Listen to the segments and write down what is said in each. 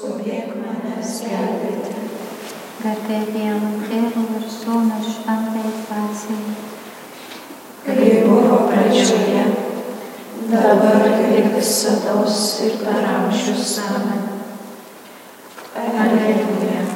skubėk manęs gelbėti. Garbė Dievo Tėvui ir Sūnus šventai dvasiai. Kai buvo pradžioje, dabar ir visada ir per amžius amen. Alleluja.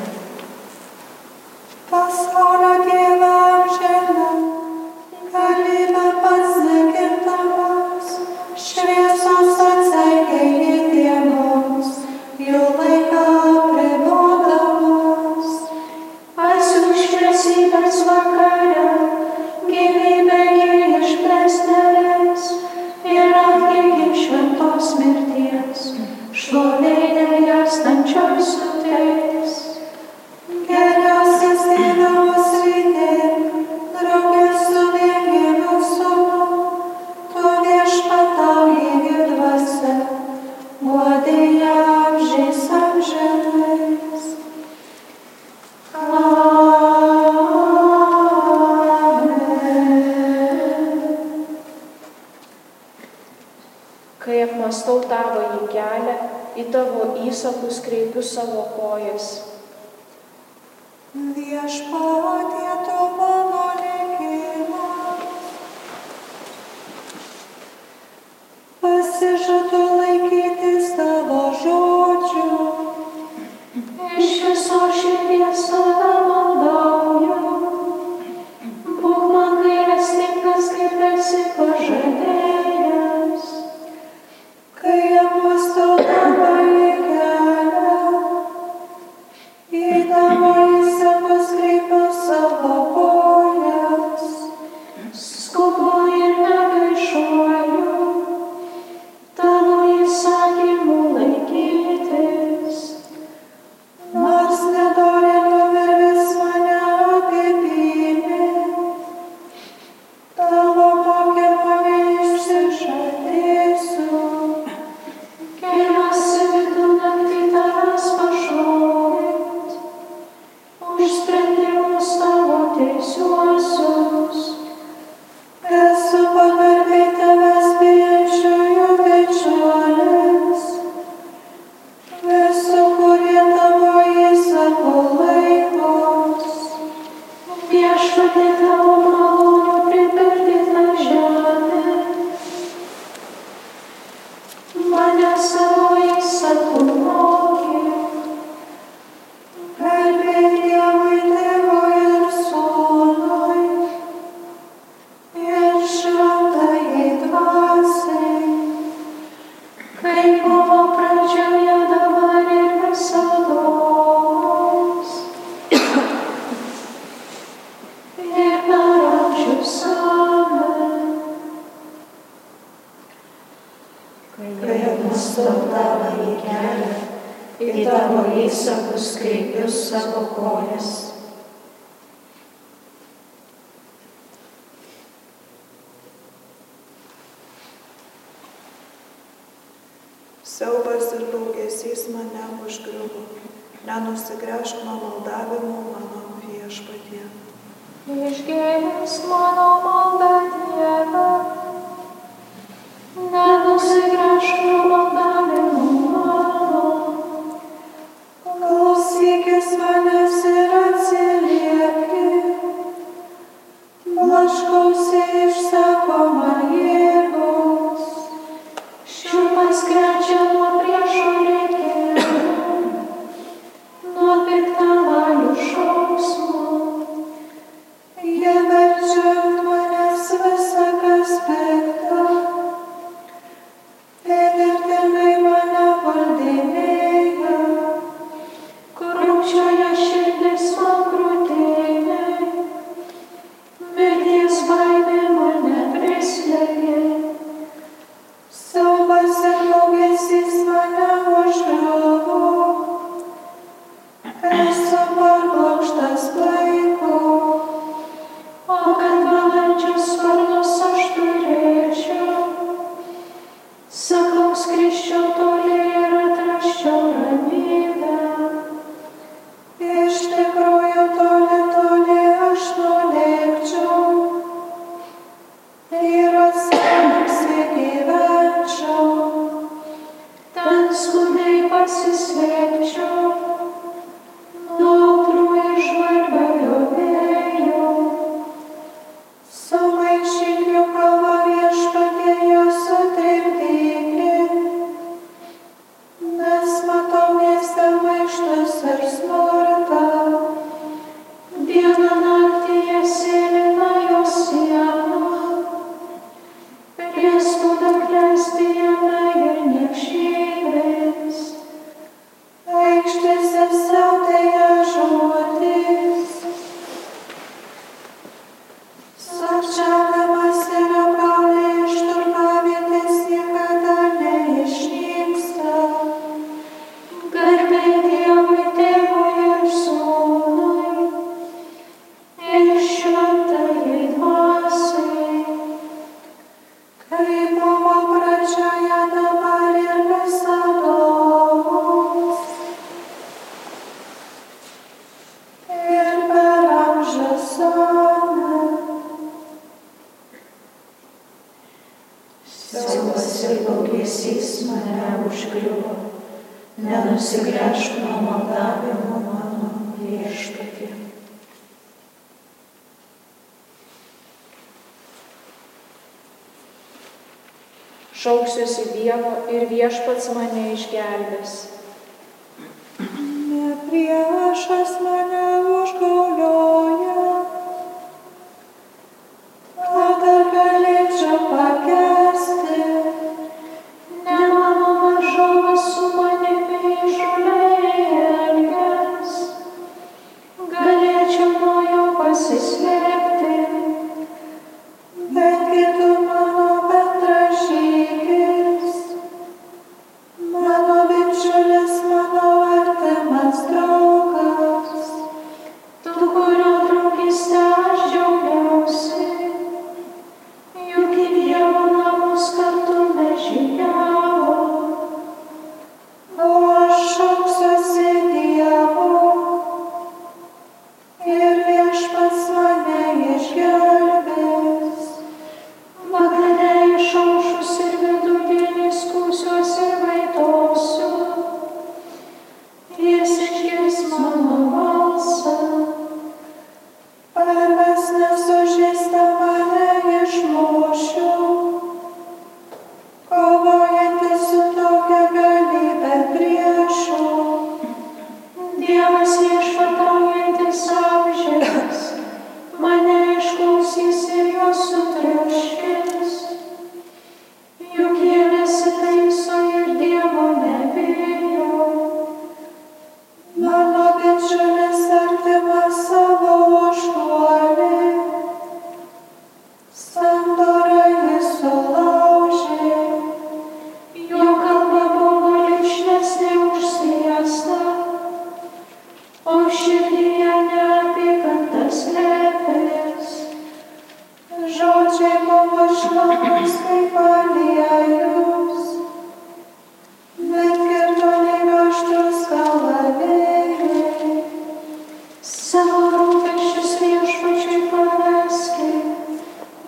įsakus kreipiu savo kojas. Viešpatie tu mano likimą. Pasižadu paklūstu tavo į kelią, į tavo įsakus kreipius savo kojas. Siaubas ir daugesys mane užgriuvo, nenusigręžk nuo maldavimų mano viešpatie. Išgėlis mano malda Dieve, nenusigręžk nuo maldavimų. Hare šauksiuosi Dievo ir viešpats mane išgelbės. Ne priešas mane užgaulioja, kad galėčiau pakelti.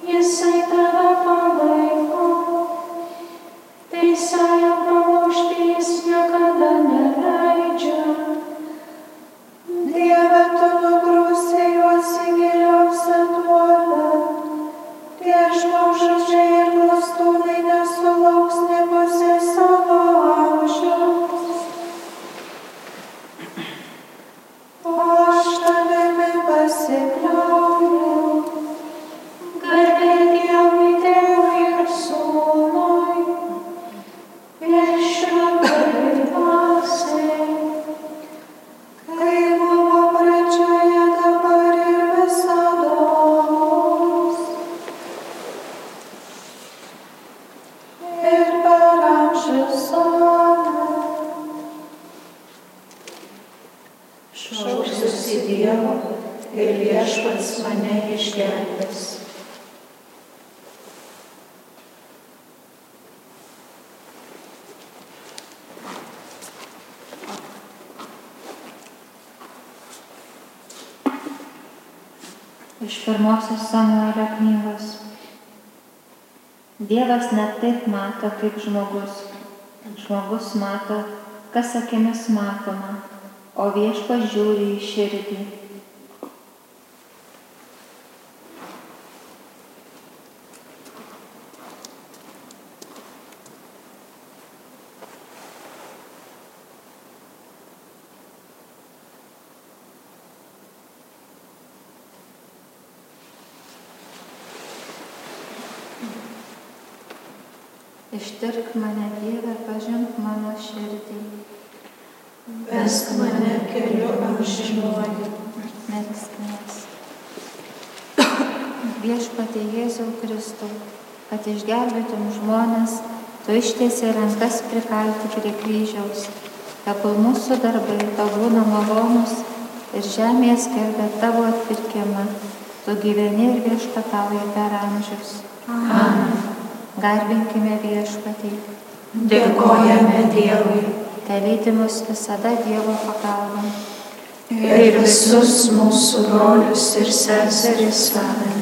Jisai tave palaiko, tai jisai apalošti šauksiuosi Dievo ir viešpats mane išgelbės. Iš pirmosios Samuelio knygos. Dievas ne taip mato, kaip žmogus žmogus mato, kas akimis matoma, o viešpas žiūri į širdį. Ištirk mane Dieve, pažink mano širdį. Vesk mane keliu amžinuoju. Melskimės. Viešpatie Jėzau Kristau, kad išgelbėtum žmonės, tu ištiesi rankas prikalti prie kryžiaus. Tegul mūsų darbai tau būna malonus ir žemėje skelbia tavo atpirkimą. Tu gyveni ir viešpatauji per amžius. Amen. Garbinkime viešpatį. Dėkojame Dievui Te lydi mus visada Dievo pagalba. ir visus mūsų brolius ir seseris savin